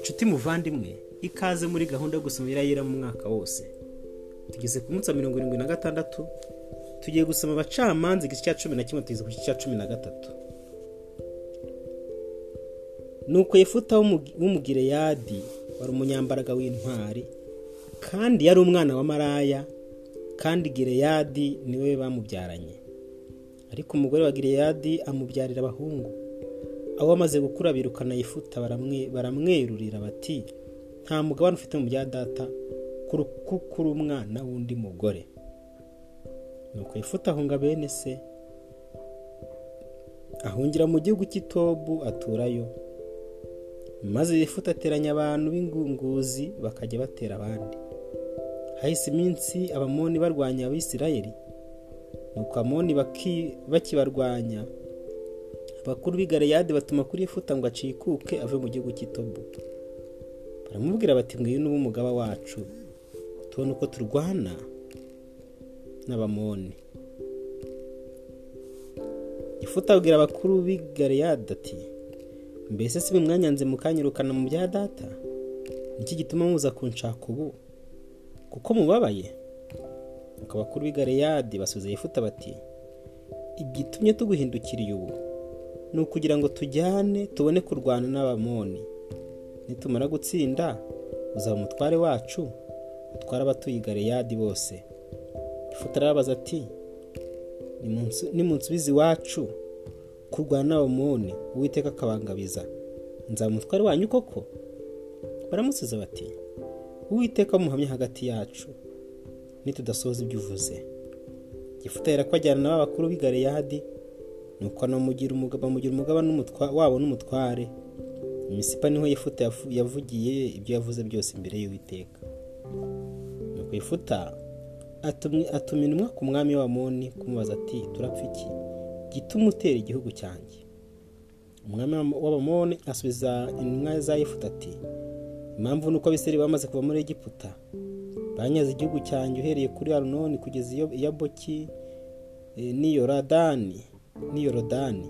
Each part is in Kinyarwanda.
nshuti muvandimwe ikaze muri gahunda yo gusoma irayira mu mwaka wose. Tugeze ku munsi wa mirongo irindwi na gatandatu tugiye gusoma abacamanza igice cya cumi na kimwe tugeze ku gice cya cumi na gatatu. Nuko yefuta w'umugireyadi wari umunyambaraga w'intwari kandi yari umwana wa maraya kandi gireyadi ni we bamubyaranye. Ariko umugore wa gireyadi amubyarira abahungu. Abo bamaze gukura birukana yifuta baramwerurira bati nta mugabane ufite mu bya data kuko uri umwana w'undi mugore. Nuko yifuta ahunga bene se ahungira mu gihugu cy'itobu aturayo. Maze yifuta ateranya abantu b'ingunguzi bakajya batera abandi. Hahise iminsi abamoni barwanya abisirayeli nuko amoni bakibarwanya. Abakuru b'igareyadi batuma kuri ifuta ngo acikuke ave mu gihugu cy'itobu. Baramubwira bati ngwino n'ubu umugaba wacu. Tubona uko turwana n'abamoni. Ifuta abwira abakuru b'igareyadi ati mbese si mwanyanze mukanyirukana mu bya data? Niki gituma muza kunshaka ubu? Kuko mubabaye. Nuko abakuru b'igareyadi basubiza ifuta bati igitumye tuguhindukiriye ubu. Ni ukugira ngo tujyane tubone kurwana n'abamoni. Nitumara gutsinda uzaba umutware wacu utwara abatuye igareyadi bose. Ifuta arababaza ati nimunsubize iwacu kurwana n'abamoni. Uwiteka akabangabiza. Nzaba umutware wanyu koko? Baramusubiza bati uwiteka muhamye hagati yacu. Nitudasohoza ibyo uvuze. Gifuta ko ajyana n'abakuru b'igareyadi nuko bamugira umugaba wabo n'umutware. Imisipa ni ho yifuta yavugiye ibyo yavuze byose imbere y'uwiteka. Nuko yifuta atuma intumwa ku mwami w'abamoni kumubaza ati turapfa iki? Gituma utera igihugu cyanjye. Umwami w'abamoni asubiza intumwa za yifuta ati impamvu ni uko abiseri bamaze kuva muri egiputa. Banyaze igihugu cyanjye uhereye kuri arunoni kugeza iya boki n'iyorodani. N'iyorodani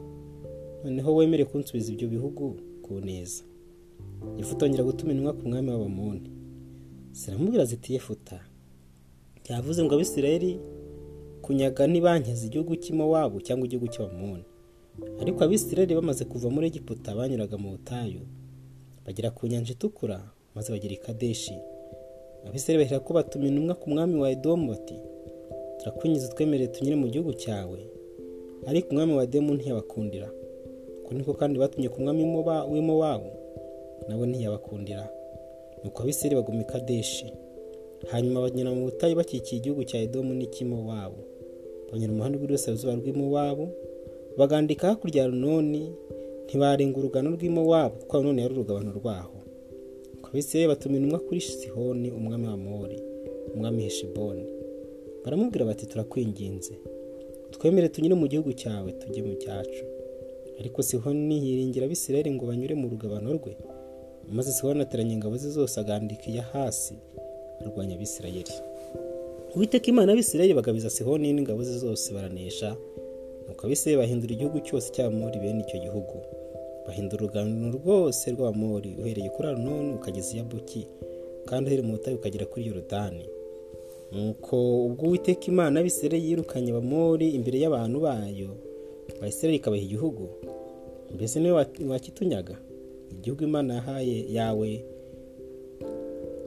noneho wemere kunsubiza ibyo bihugu ku neza yifuta yongera gutuma intumwa ku mwami w'abamoni. Ziramubwira ziti yefuta yavuze ngo abisirayeli kunyaga ntibanyaze igihugu cy'imowabu cyangwa igihugu cy'abamoni. Ariko abisirayeli bamaze kuva muri egiputa banyuraga mu butayu bagera ku nyanja itukura maze bagera i kadeshi. Abisirayeli bahera ko batuma intumwa ku mwami wa edomu bati turakwinjiza twemerere tunyure mu gihugu cyawe ariko umwami wa edomu ntiyabakundira. Uko niko kandi batumye ku mwami w'imowabu nawe ntiyabakundira. Nuko abisirayeli baguma i kadeshi. Hanyuma banyura mu butayu bakikiye igihugu cya edomu n'icy'imowabu banyura umuhanda w'iburasirazuba rw'imowabu bagandika hakurya ya runoni ntibarenga urugano rw'imowabu kuko runoni yari urugabano rwaho. Abisirayeli batuma intumwa kuri sihoni umwami wa mori umwami heshiboni. Baramubwira bati turakwinginze. Twemere tunyure mu gihugu cyawe tujye mu cyacu. Ariko sihoni yiringira abisirayeli ngo banyure mu rugabano rwe maze sihoni ateranya ingabo ze zose agandika iya hasi arwanya abisirayeli. Uwiteka imana y'abisirayeli bagabiza sihoni n'ingabo ze zose baranesha nuko abisirayeli bahindura igihugu cyose cy'abamori bene icyo gihugu. Bahindura urugano rwose rw'abamori uhereye kuri arunoni ukageza iya buki kandi uhereye mu butayu ukagera kuri yorodani. Nuko ubwo uwiteka imana y'abisirayeli yirukanye abamori imbere y'abantu bayo abisirayeli ikabaha igihugu. Mbese ni we wakitunyaga igihugu imana yahaye yawe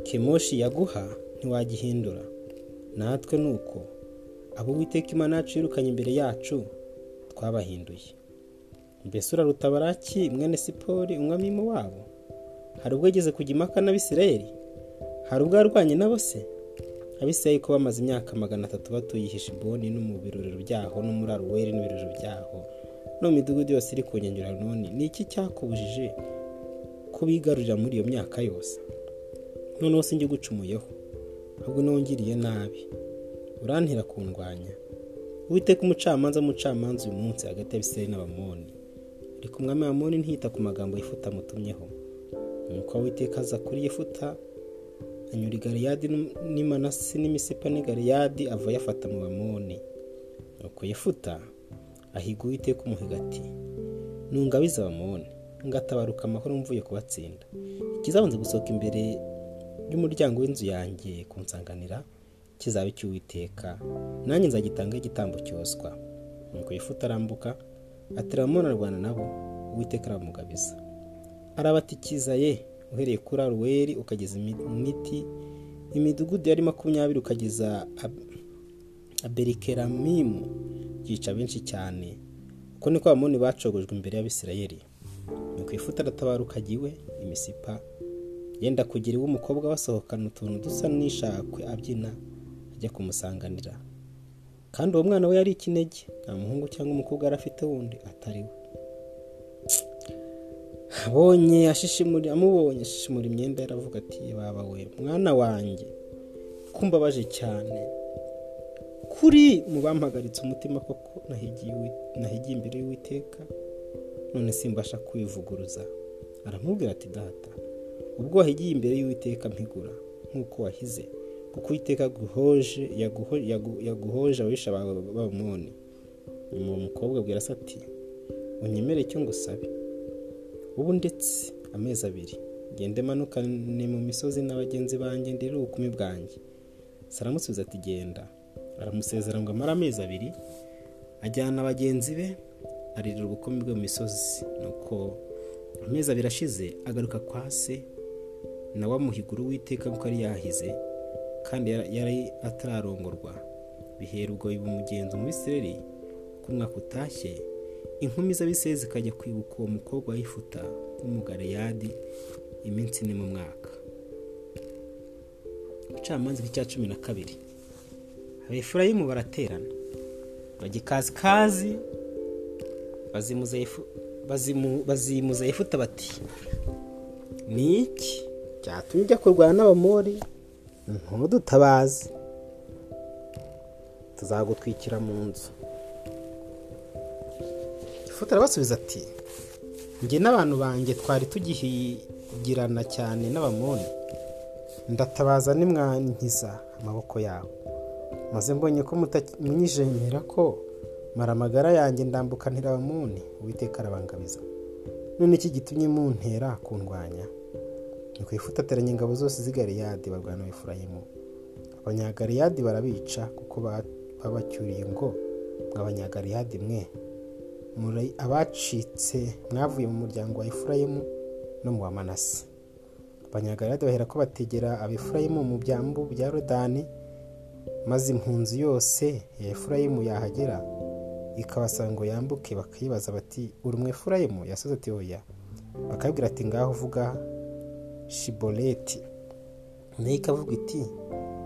kemoshi yaguha ntiwagihindura. Natwe ni uko abo uwiteka imana yacu yirukanye imbere yacu twabahinduye. Mbese uraruta baraki mwene sipori umwami wabo hari ubwo yageze kujya impaka n'abisirayeli? Hari ubwo yarwanye nabo se? Abisirayeli ko bamaze imyaka magana atatu batuye heshiboni no mu birorero byaho no muri aruweri n'ibirorero byaho no mu midugudu yose iri ku nkengero none ni iki cyakubujije ko bigarurira muri iyo myaka yose? Noneho sinjye ugucumuyeho ahubwo nongiriye nabi. Urantera kundwanya. Witeka umucamanza umucamanza uyu munsi hagati y'abisirayeli n'abamoni. Ariko umwami w'abamoni ntiyita ku magambo yifuta amutumyeho nuko witeka aza kuri yifuta anyura igariyadi n'imanasi n'imisipa n'igariyadi ava yafata mu bamoni. Nuko yifuta ahiga uwiteka umuhiga ati ntungabize abamoni ngatabaruka amahoro mvuye kubatsinda. Kizabanza gusohoka imbere y'umuryango w'inzu yanjye kunsanganira kizaba icy'uwiteka. Nanjye nzagitangaho igitambo cyoswa. Nuko yifuta arambuka atera ararwana nabo uwiteka aramugabiza. Arabatikiza ye uhereye kuri aruweri ukageza imiti imidugudu yari makumyabiri ukageza aberikeramimu yica benshi cyane. Uko niko abamoni bacogojwe imbere y'abisirayeli. Nuko ifuta aratabaruka iwe imisipa yenda kugira iwe umukobwa basohokana utuntu dusa n'ishakwe abyina ajya kumusanganira. Kandi uwo mwana we yari ikinege. Nta muhungu cyangwa umukobwa yari afite wundi atari we. Abonye amubonye ashishimura imyenda yaravuga ati baba we mwana wanjye kumbabaje cyane kuri mu bampagaritse umutima koko nahigiye imbere y'uwiteka none simbasha kwivuguruza aramubwira ati data ubwo wahigiye imbere y'uwiteka mpigura nk'uko wahize kuko uwiteka yaguhoje ababisha bawe b'abamoni nyuma uwo mukobwa abwira ati unyemere icyo ngusabe ubu ndetse amezi abiri. Gende manukane mu misozi na bagenzi banjye ndire ubukumi bwanjye. Saramusubiza ati genda. Aramusezera ngo amare amezi abiri ajyana bagenzi be aririra ubukumi bwe mu misozi. Nuko amezi abiri ashize agaruka kwa se nawe amuhigura uwiteka kuko yari yahize kandi yari atararongorwa. Bihera ubwo biba umugenzo mu bisireri ko umwaka utashye inkumi z'abisireri zikajya kwibuka uwo mukobwa w'ifuta w'umugareyadi iminsi ine mu mwaka. Ubucamanza bw'icya cumi na kabiri. Abefurayimu baraterana. Bajya ikazikazi bazimuza ifuta bati ni iki cyatumye ujya kurwana n'abamori? Ntudutabaze tuzagutwikira mu nzu. Ifuta arabasubiza ati njye n'abantu banjye twari tugihigirana cyane n'abamoni. Ndatabaza nimwankiza amaboko yawe. Maze mbonye ko munyijemera ko maramagara yanjye ndambukanira abamuni uwiteka arabangabiza none iki gitumye muntera kundwanya? Ni ku ifuta ateranya ingabo zose z'igariyadi barwana Efurayimu. Abanyagariyadi barabica kuko babacyuriye ngo mwabanyagariyadi mwe abacitse mwavuye mu muryango wa Efurayimu no mu wa manase. Abanyagariyadi bahera ko bategera abefurayimu mu byambu bya rodani maze impunzi yose ya efurayimu yahagera ikabasaba ngo yambuke bakayibaza bati uri umwe efurayimu? Yasoze ati oya. Bakabwira ati ngaho uvuga shiboleti. Nayo ikavuga iti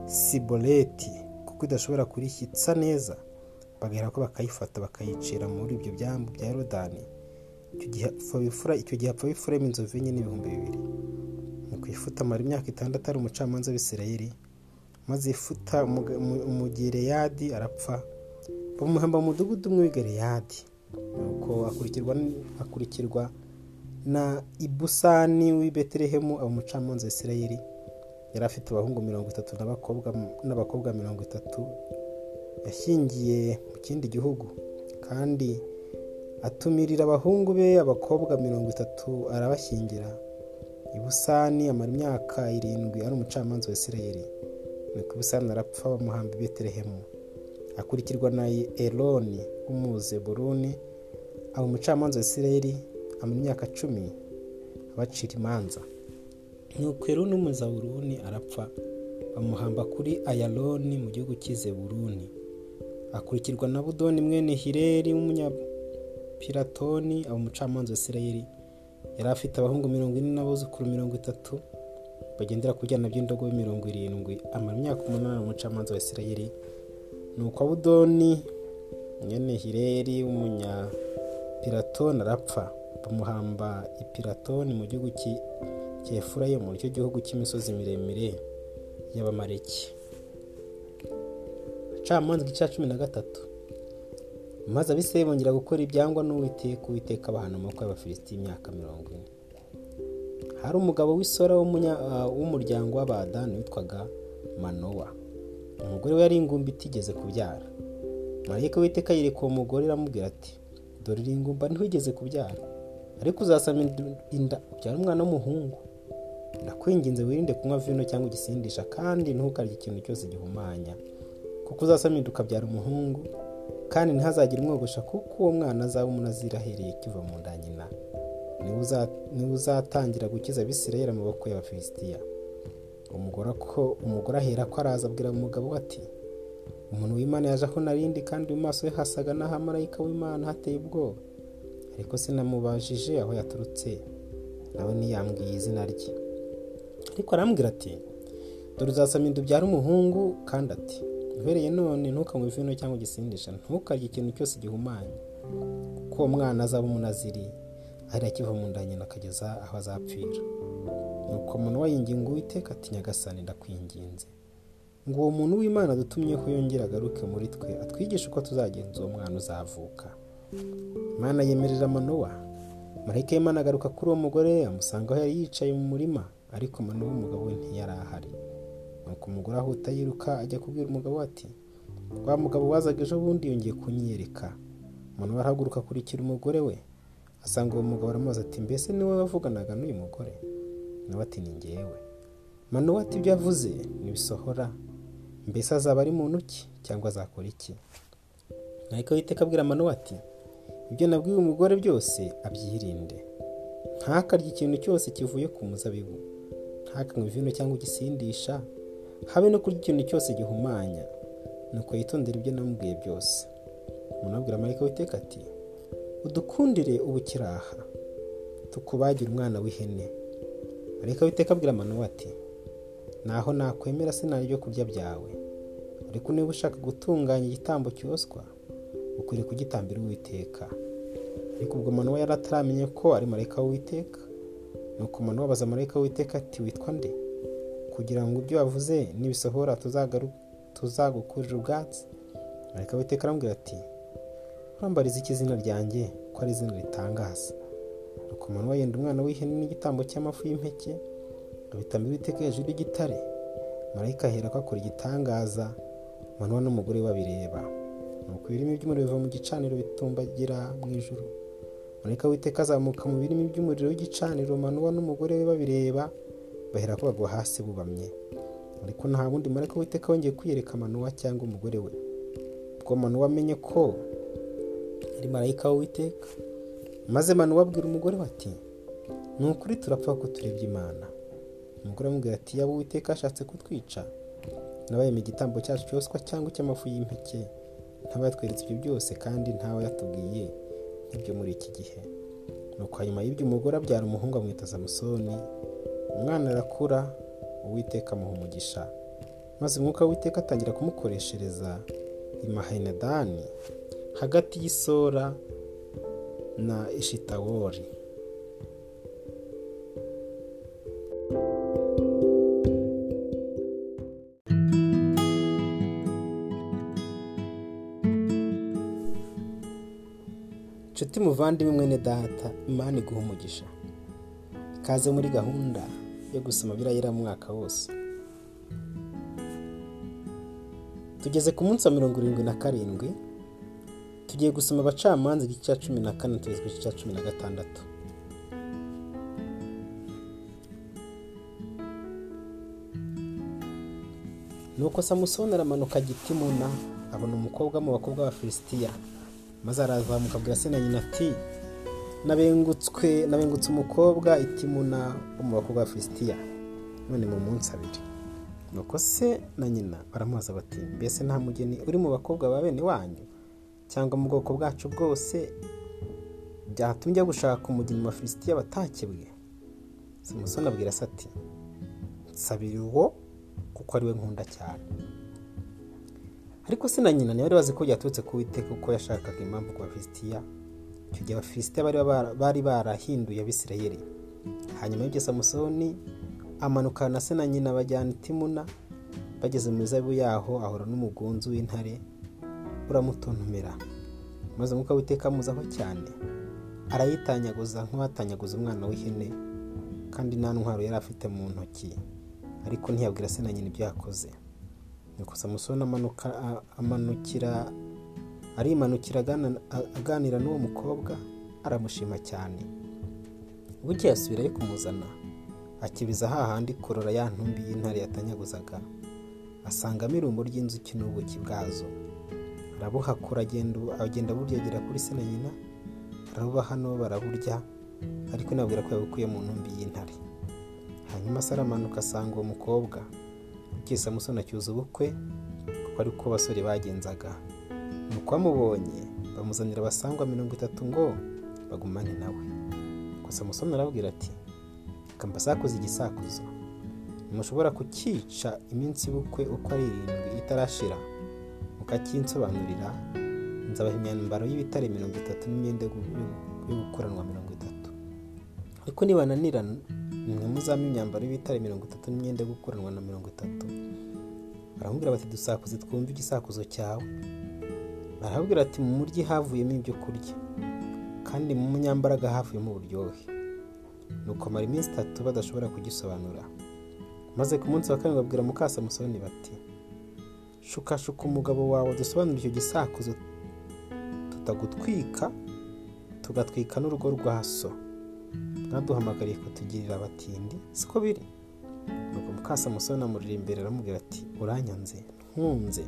siboleti kuko idashobora kurishyitsa neza. Bagahera ko bakayifata bakayicira muri ibyo byambu bya rodani icyo gihe apfa bifuremo inzovu enye n'ibihumbi bibiri. Ni ku ifuta amara imyaka itandatu ari umucamanza w'isirayeli maze ifuta umugereyadi arapfa. Bamuhamba mu mudugudu umwe w'igereyadi nuko akurikirwa na ibusani w'i betelehemu aba umucamanza w'isirayeli. Yari afite abahungu mirongo itatu n'abakobwa mirongo itatu. Yashyingiye mu kindi gihugu. Kandi atumirira abahungu be abakobwa mirongo itatu arabashyingira. Ibusani amara imyaka irindwi ari umucamanza wa isirayeli. Nuko ibusani arapfa bamuhamba i betelehemu. Akurikirwa na eroni w'umuzeburuni aba umucamanza wa isirayeli amara imyaka cumi abacira imanza. Nuko eroni w'umuzaburuni arapfa. Bamuhamba kuri ayaloni mu gihugu cy'izeburuni akurikirwa na budoni mwene hireri w'umunyapiratoni aba umucamanza wa isirayeli. Yari afite abahungu mirongo ine n'abuzukuru mirongo itatu bagendera ku byana by'indogobe mirongo irindwi. Amara imyaka umunani umucamanza wa isirayeli. Ni uko abudoni mwene hireri w'umunyapiratoni arapfa. Bamuhamba ipiratoni mu gihugu cy'efurayimu icyo gihugu cy'imisozi miremire y'abamareki abacamanza igice cumi na gatatu. Maze abisirayeli bongera gukora ibyangwa n'uwiteka uwiteka abahana amaboko y'abafilisiti y'imyaka mirongo ine. Hari umugabo w'isora w'umuryango w'abadani witwaga manowa. Umugore we yari ingumba itigeze kubyara. Marayika witeka yereka uwo mugore iramubwira ati dore iri ingumba ntiwigeze kubyara. Ariko uzasama inda ubyara umwana w'umuhungu. Ndakwinginze wirinde kunywa vino cyangwa igisindisha kandi ntukarye ikintu cyose gihumanya. Kuko uzasamira ukabyara umuhungu kandi ntihazagire umwogosha kuko uwo mwana azaba umunazira ahereye kiva mu nda nyina. Niwe uzatangira gukiza abisirayeli amaboko y'abafilisitiya umugore ahera ko araza abwira umugabo ati umuntu w'imana yaje aho narindi kandi mu maso he hasaga n'ahamarayika w'imana hateye ubwoba. Ariko sinamubajije aho yaturutse nawe ntiyambwiye izina rye. Ariko arambwira ati dore uzasama inda ubyara umuhungu kandi ati uhereye none ntukanywe vino cyangwa igisindisha ntukarye ikintu cyose gihumanye. Kuko uwo mwana azaba umunaziri ahera akiva mu nda nyina akageza aho azapfira. Nuko umuntu wayinginga uwiteka ati nyagasani ndakwinginze. Ngo uwo muntu w'imana dutumyeho yongere agaruke muri twe atwigishe uko tuzagenza uwo mwana uzavuka. Imana yemerera manowa. Marayika y'imana agaruka kuri uwo mugore amusanga aho yari yicaye mu murima ariko manowa umugabo we ntiyari ahari. Nuko umugore ahuta yiruka ajya kubwira umugabo we ati wa mugabo wazaga ejo bundi yongeye kunyiyereka manowa arahaguruka akurikira umugore we asanga uwo mugabo aramubaza ati mbese ni we wavuganaga n'uyu mugore? Nawe ati ni ngewe manowa ati ibyo yavuze ntibisohora. Mbese azaba ari muntu ki cyangwa azakora iki? Ariko witeka abwira manowa ati ibyo nabwiye umugore byose abyirinde. Ntakarye ikintu cyose kivuye ku muzabibu. Ntakanywe vino cyangwa igisindisha habe no kurya ikintu cyose gihumanya. Nuko yitondera ibyo namubwiye byose. Umuntu abwira marayika witeka ati udukundire ubukiraha tukubagire umwana w'ihene. Marayika witeka abwira manowa ati naho nakwemera sinari ibyo kurya byawe. Ariko niba ushaka gutunganya igitambo cyoswa ukwiriye kugitambira uwiteka. Ariko ubwo manowa yari ataramenye ko ari marayika w'uwiteka nuko manowa abaza marayika w'uwiteka ati witwa nde? Kugira ngo ibyo wavuze nibisohora tuzagukurira ubwatsi. Marayika w'uwiteka arambwira ati urambariza iki izina ryanjye ko ari izina ritangaza? Nuko manowa yenda umwana w'ihene n'igitambo cy'amafu y'impeke abitambira uwiteka hejuru y'igitare. Marayika ahera ko akora igitangaza manowa n'umugore babireba nuko ibirimi by'umuriro biva mu gicaniro bitumbagira mu ijuru. Marayika witeka azamuka mu birimi by'umuriro w'igicaniro manowa n'umugore we babireba. Bahera ko bagwa hasi bubamye. Ariko nta wundi marayika witeka wongeye kwiyereka manowa cyangwa umugore we. Ubwo manowa amenye ko ari marayika w'uwiteka. Maze manowa abwira umugore we ati ni ukuri turapfa ko turebye imana. Umugore amubwira ati yaba uwiteka ashatse kutwica? Nabayemo igitambo cyacu cyoswa cyangwa icy'amafu y'impeke? Ntabayatweretse ibyo byose kandi ntawe yatubwiye nk'ibyo muri iki gihe. Nuko hanyuma y'ibyo umugore abyara umuhungu amwita samusoni umwana arakura uwiteka amuha umugisha. Maze umwuka w'uwiteka atangira kumukoreshereza imahenedani hagati y'isora na ishitawori. Inshuti muvandimwe mwene data imana iguha umugisha. Ikaze muri gahunda. Yo gusoma birayira mwaka wose. Tugeze ku munsi wa mirongo irindwi na karindwi tugiye gusoma abacamanza igice cya cumi na kane tugeze ku gice cya cumi na gatandatu. Nuko samusoni aramanuka gitimuna abona umukobwa mu bakobwa b'abafilisitiya maze arazamuka abwira se na nyina ati nabengutswe nabengutse umukobwa itimuna wo mu bakobwa b'abafilisitiya none mu munsi abiri. Nuko se na nyina baramubaza bati mbese nta mugeni uri mu bakobwa ba bene wanyu? Cyangwa mu bwoko bwacu bwose byatumye gushaka umugeni mu bafilisitiya batakebwe? Samusoni abwira se ati nsabira uwo kuko ari we nkunda cyane. Ariko se na nyina ntibari bazi ko byaturutse ku witeka kuko yashakaga impamvu ku bafilisitiya icyo gihe abafilisitiya bari barahinduye abisirayeli. Hanyuma y'ibyo samusoni amanukana na se na nyina bajyana itimuna bageze mu mizabibu yaho ahura n'umugunzu w'intare uramutontomera. Maze umwuka w'iteka cyane arayitanyaguza nk'uwatanyaguza umwana w'ihene kandi nta ntwaro yari afite mu ntoki ariko ntiyabwira se na nyina ibyo yakoze. Nuko samusoni amanukira arimanukira aganira n'uwo mukobwa aramushima cyane. Bukeye asubirayo kumuzana akiriza hahandi kurora ya ntumbi y'intare yatanyaguzaga. Asangamo irumbo ry'inzuki n'ubuki bwazo. Arabuhakura agenda aburyegera kuri se na nyina arabuba hano baraburya ariko nabwira ko yabukuye mu ntumbi y'intare. Hanyuma se aramanuka asanga uwo mukobwa ugiye samusoni acyuza ubukwe kuko ariko basore bagenzaga. Nuko bamubonye bamuzanira abasangwa mirongo itatu ngo bagumane nawe gusa samusoni arabwira ati reka mbasakuze igisakuzo. Ntimushobora kucyica iminsi y'ubukwe uko ari irindwi itarashira. Mukakinsobanurira nzabaha imyambaro y'ibitare mirongo itatu n'imyenda yo gukoranwa mirongo itatu. Ariko nibananira nimwe muzampa imyambaro y'ibitare mirongo itatu n'imyenda yo gukoranwa na mirongo itatu. Baramubwira bati dusakuze twumve igisakuzo cyawe. Barabwira ati mu muryi havuyemo ibyo kurya kandi mu munyambaraga havuyemo uburyohe. Nuko amara iminsi itatu badashobora kugisobanura. Maze ku munsi wa kabiri babwira mukasamusoni bati shukashuka umugabo wawe dusobanura icyo gisakuzo. Tutagutwika tugatwika n'urugo rwa so. Mwaduhamagariye kutugirira abatindi siko biri? Nuko mukasamusoni amurira imbere aramubwira ati uranyanze ntunze.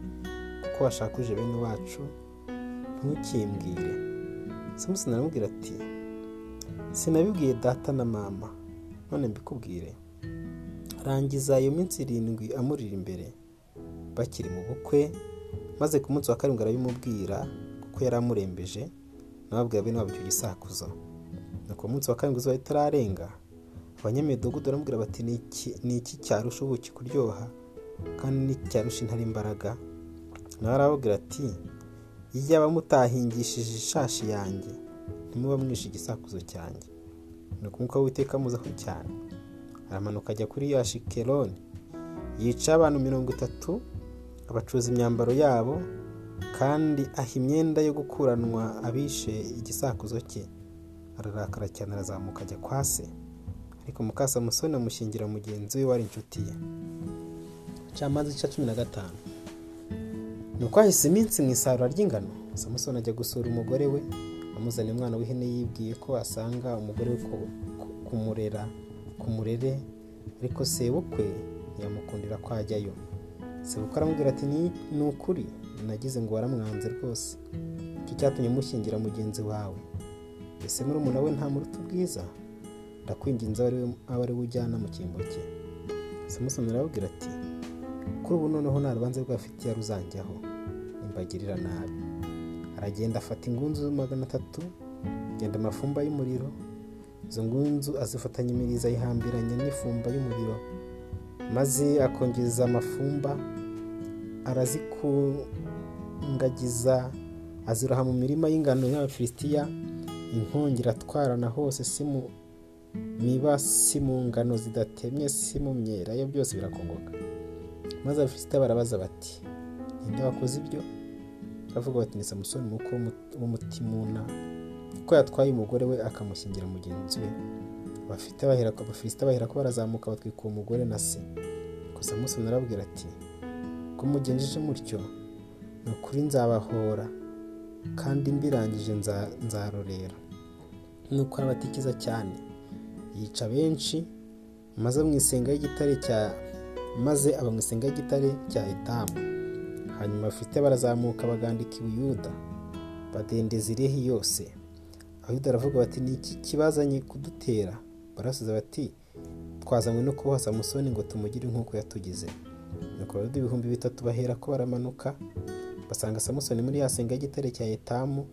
Kuko washakuje bene wacu ntukimbwire. Samusoni aramubwira ati sinabibwiye data na mama none mbikubwire. Rangiza iyo minsi irindwi amurira imbere bakiri mu bukwe maze ku munsi wa karindwi arabimubwira kuko yari amurembeje nababwira bene wabo icyo gisakuzo. Nuko munsi wa karindwi izuba ritararenga abanyamidugudu baramubwira bati ni iki cyarusha ubuki kuryoha? Kandi n'icyarusha intare imbaraga? Nawe arababwira ati iyaba mutahingishije ishashi yanjye ntimuba mwishe igisakuzo cyanjye. Ni ukumwuka w'iteka amuzaho cyane. Aramanuka ajya kuri ya shikeroni yica abantu mirongo itatu abacuruza imyambaro yabo kandi aha imyenda yo gukuranwa abishe igisakuzo cye. Ararakara cyane arazamuka ajya kwa se. Ariko mukasamusoni amushyingira mugenzi we wari inshuti ye. Camanza ica cumi na gatanu. Ni uko hahise iminsi mu isarura ry'ingano. Samusoni ajya gusura umugore we amuzaniye umwana w'ihene yibwiye ko asanga umugore we kumurera kumurere ariko sebukwe ntiyamukundira ko ajyayo. Sebukwe aramubwira ati ni ukuri nagize ngo waramwanze rwose. Icyo cyatumye mushyingira mugenzi wawe. Ese muri umuntu we nta muruta ubwiza? Ndakwinginze abe ari we ujyana mu cyimbo cye. Samusoni arababwira ati kuri ubu noneho nta rubanza rwafitiye ruzanjyaho nimbagirira nabi. Aragenda afata ingunzu magana atatu agenda amafumba y'umuriro. Izo ngunzu azifatanya imirizo ayihambiranya n'ifumba y'umuriro maze akongeza amafumba arazikungagiza aziroha mu mirima y'ingano y'abafilisitiya. Inkongi iratwarana hose si mu miba si mu ngano zidatemye si mu myera iyo byose birakongoka. Maze abafilisitiya barabaza bati ninde wakoze ibyo? Baravuga bati ni samusoni umukwe w'umutimuna kuko yatwaye umugore we akamushyingira mugenzi we. Abafilisitiya bahera ko barazamuka batwika uwo mugore na se. Gusa samusoni arabwira ati ko mugenjeje mutyo ni ukuri nzabahora kandi mbirangije nzarorera. Nuko arabatikiza cyane. Yica benshi maze mu isenga y'igitare cya maze aba mu isenga y'igitare cya etamu. Hanyuma bafite barazamuka bagandika ibuyuda badendeza irehi yose. Abayuda baravuga bati ni iki kibazanye kudutera? Barasubiza bati twazanywe no kuboha samusoni ngo tumugire nk'uko yatugize. Nuko abayuda ibihumbi bitatu bahera ko baramanuka basanga samusoni muri ya senga y'igitare cya etamu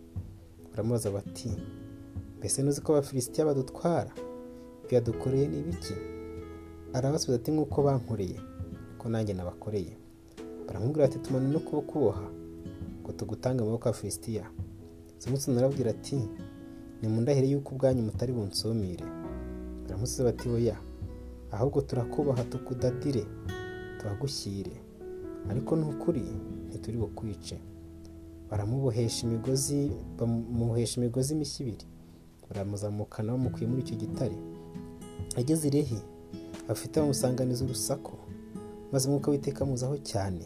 baramubaza bati mbese ntuzi ko abafilisitiya badutwara? Ibyo yadukoreye ni ibiki arabasubiza ati nk'uko bankoreye ko nanjye nabakoreye. Baramubwira ati tumanure no kuba kuboha ngo tugutange amaboko ya filisitiya samusoni arabwira ati nimundahire yuko ubwanyu mutari bunsumire baramusubiza bati oya ahubwo turakubaha tukudadire tuhagushyire ariko ni ukuri ntituri bukwice. Baramubohesha imigozi bamuhesha imigozi mishya ibiri. Baramuzamukana bamukuye muri icyo gitare. Ageze irehe afite bamusanganiza urusaku. Maze umwuka w'iteka amuzaho cyane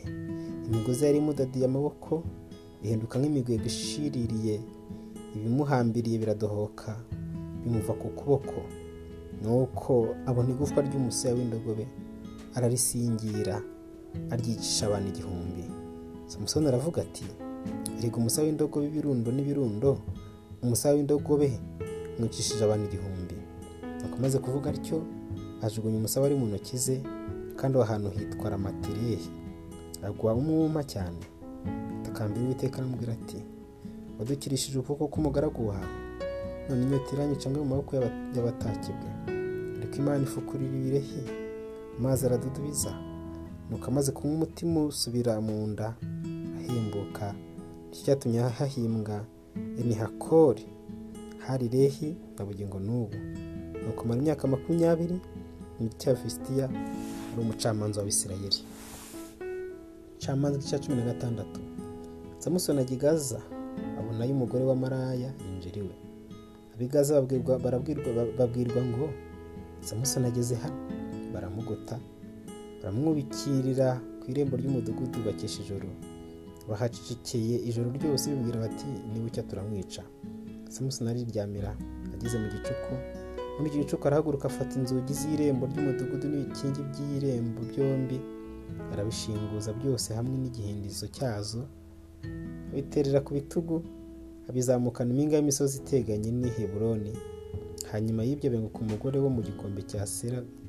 imigozi yari imudadiye amaboko ihinduka nk'imigwego ishiririye ibimuhambiriye biradohoka bimuva ku kuboko. Nuko abona igufwa ry'umusaya w'indogobe ararisingira aryicisha abantu igihumbi. Samusoni aravuga ati erega umusaya w'indogobe ibirundo n'ibirundo umusaya w'indogobe mwicishije abantu igihumbi. Nuko amaze kuvuga atyo ajugunya umusaya wari mu ntoki ze kandi aho hantu hitwa ramatirehi agwa umwuma cyane. Atakambira uwiteka aramubwira ati wadukirishije ukuboko k'umugaragu wawe. None inyota iranyica mu maboko y'abatakebwe ariko imana ifukurira ibirehi amazi aradudubiza. Nuko amaze kunywa umutima usubira mu nda ahimbuka ni cyo cyatumye hahimbwa enihakori. Hari rehi na bugingo n'ubu. Nuko mara imyaka makumyabiri mu cya ari umucamanza w'abisirayeli camanza igice cya cumi na gatandatu. Samusoni ajya i gaza abonayo umugore wa maraya yinjira iwe abigaza babwirwa ngo samusoni ageze hano. Baramugota baramwubikirira ku irembo ry'umudugudu bakesha ijoro. Bahacecekeye ijoro ryose bibwira bati niba icyo turamwica. Samusoni ariryamira ageze mu gicuku muri icyo gicuku arahaguruka afata inzugi z'irembo ry'umudugudu n'ibikingi by'irembo byombi arabishinguza byose hamwe n'igihindizo cyazo abiterera ku bitugu abizamukana impinga y'imisozi iteganye n'i heburoni. Hanyuma y'ibyo benguka umugore wo mu gikombe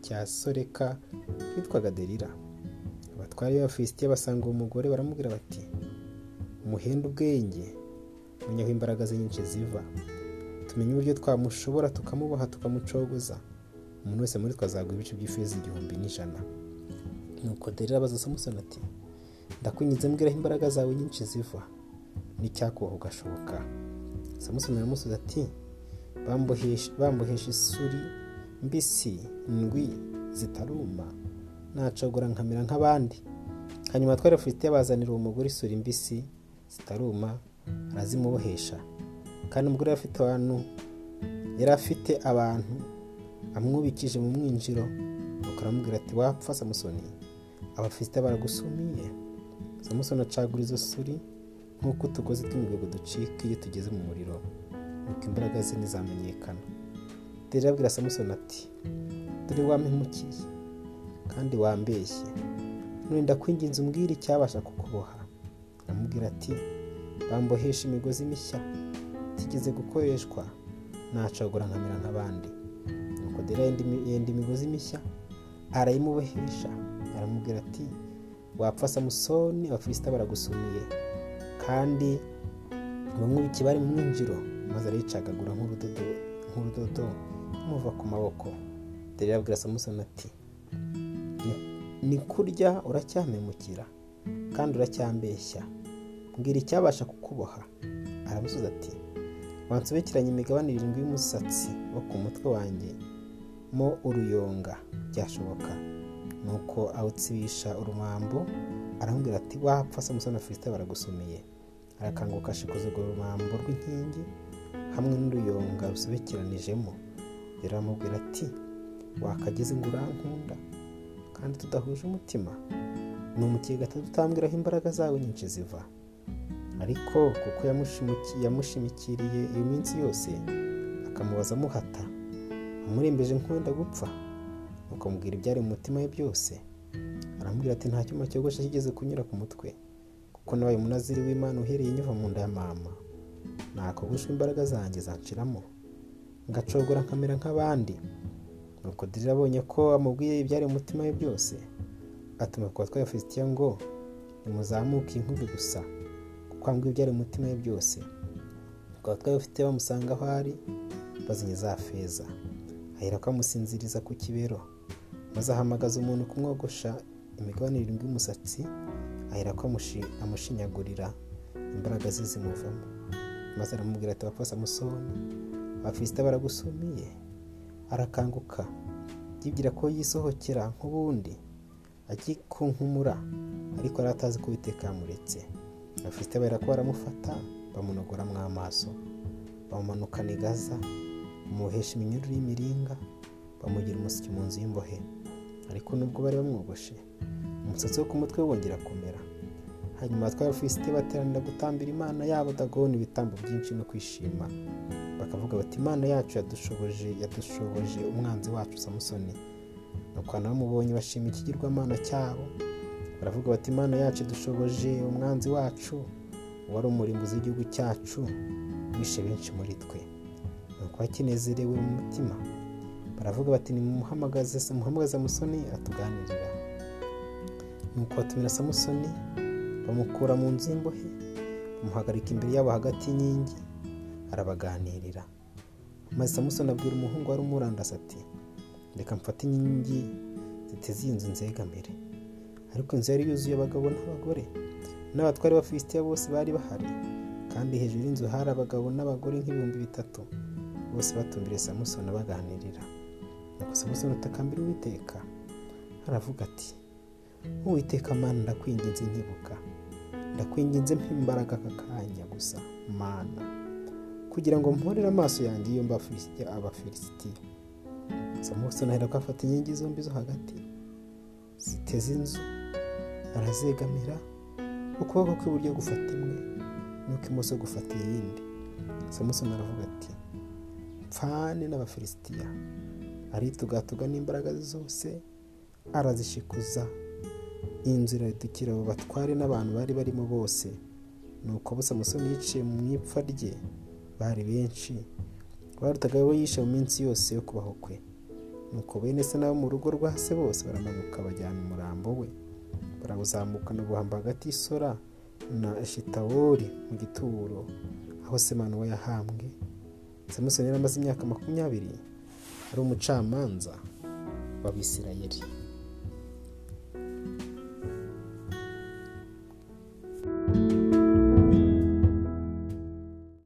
cya soreka witwaga derira. Abatwari b'abafilisitiya basanga uwo mugore baramubwira bati umuhenda ubwenge menya aho imbaraga ze nyinshi ziva. Tumenye uburyo twamushobora tukamuboha tukamucogoza. Umuntu wese muri twe azagura ibice by'ifeza igihumbi n'ijana. Nuko derira abaza samusoni ati ndakwinginze mbwira aho imbaraga zawe nyinshi ziva. N'icyakubaho ugashoboka samusoni aramusubiza ati bambohesha isuri mbisi indwi zitaruma. Nacagura nkamera nk'abandi. Hanyuma twari afite bazanira uwo mugore isuri mbisi zitaruma arazimubohesha. Kandi umugore yari afite abantu yari afite abantu amwubikije mu mwinjiro nuko aramubwira ati wapfa samusoni. Abafite baragusumiye samusoni acagura izo suri nk'uko utugozi tw'imigogo ducika iyo tugeze mu muriro nuko imbaraga ze ntizamenyekana. Dore abwira samusoni ati dore wampemukiye kandi wambeshye. None ndakwinginze umbwire icyabasha kukuboha. Aramubwira ati bambohesha imigozi mishya. Itigeze gukoreshwa nacagura nkamera nk'abandi nuko dore yenda imigozi mishya arayimubohesha aramubwira ati wapfa samusoni abafilisita baragusumiye. Kandi abamwubikiye bari mu mwinjiro maze arayicagagura nk'urudodo muva ku maboko. Dore abwira samusoni ati ni kurya uracyamemukira kandi uracyambeshya. Mbwira icyabasha kukuboha. Aramusubiza ati wansobekeranye imigabane irindwi y'umusatsi wo ku mutwe wanjye mo uruyonga. Byashoboka. Nuko awutsibisha urumambo aramubwira ati wapfa samusoni afilisita baragusumiye arakanguka ashikuza urwo rumambo rw'inkingi hamwe n'uruyonga rusobekeranijemo rero aramubwira ati wakageze ngo urankunda kandi tudahuje umutima. Ni umukire gatatu utambwiraho imbaraga zawe nyinshi ziva. Ariko kuko yamushimikiriye iyo minsi yose akamubaza amuhata amurembeje nk'uwenda gupfa ukamubwira ibyari mu mutima we byose. Aramubwira ati nta cyuma cyogosha kigeze kunyura ku mutwe kuko nabaye umunaziri w'imana uhereye nyuva mu nda ya mama. Nakogoshwa imbaraga zanjye zanshiramo ngacogora nkamera nk'abandi. Nuko dirira abonye ko amubwiye ibyari mu mutima we byose atuma ku batwaye afisitiya ngo nimuzamuke inkubi gusa. Ambwiye ibyari mu mutima we byose. Ku batwaye afite bamusanga aho ari bazinye za feza. Ahera ko amusinziriza ku kibero. Maze ahamagaza umuntu kumwogosha imigabane irindwi y'umusatsi ahera ko amushinyagurira imbaraga ze zimuvamo maze aramubwira ati wapfa samusoni abafisita baragusumiye arakanguka. Yibwira ko yisohokera nk'ubundi agikunkumura ariko yari atazi ko uwiteka yamuretse. Abafisita bahera ko baramufata bamunogoramo amaso bamumanukana igaza bamuhesha iminyururu y'imiringa bamugira umusyi mu nzu y'imbohe. Ariko nubwo bari bamwogoshe umusatsi wo ku mutwe wongera kumera. Hanyuma abatwara abafisite bateranira gutambira imana yabo dagoni ibitambo byinshi no kwishima. Bakavuga bati imana yacu yadushoboje yadushoboje umwanzi wacu samusoni. Nuko bamubonye bashima ikigirwamana cyabo baravuga bati imana yacu idushoboje umwanzi wacu wari umurimbuzi w'igihugu cyacu wishe benshi muri twe. Nuko bakinezerewe mu mutima. Baravuga bati nimuhamagaze muhamagaze samusoni atuganirira. Nuko batumira samusoni bamukura mu nzu y'imbohe bamuhagarika imbere yabo hagati y'inkingi arabaganirira. Maze samusoni abwira umuhungu wari umurandase ati reka mfate inkingi ziteze iyi nzu nzegamire ariko inzu yari yuzuye abagabo n'abagore n'abatwari b'abafilisitiya bose bari bahari kandi hejuru y'inzu hari abagabo n'abagore nk'ibihumbi bitatu bose batumbiriye samusoni baganirira nuko samusoni atakambira uwiteka aravuga ati uwiteka mana ndakwinginze nkibuka. Ndakwinginze imbaraga aka kanya gusa mana kugira ngo mporere amaso yanjye iyo mba abafilisitiya samusoni ahera ko afata inkingi zombi zo hagati ziteze inzu. Arazegamira ukuboko kw'iburyo gufata imwe n'ukw'imoso gufata iyindi. Samusoni aravuga ati mpfane n'abafilisitiya aritugatuga n'imbaraga zose arazishikuza. Inzu iradukira abo batware n'abantu bari barimo bose nuko abo samusoni yiciye mu ipfa rye bari benshi. Barutaga abo yishe mu minsi yose yo kubaho kwe. Nuko bene se n'abo mu rugo rwa se bose baramanuka bajyana umurambo we. Barawuzamukana buhamba hagati y'isora na eshitawoli mu gituro aho semana we yahambwe samusoni yari amaze imyaka makumyabiri ari umucamanza w'abisirayeli.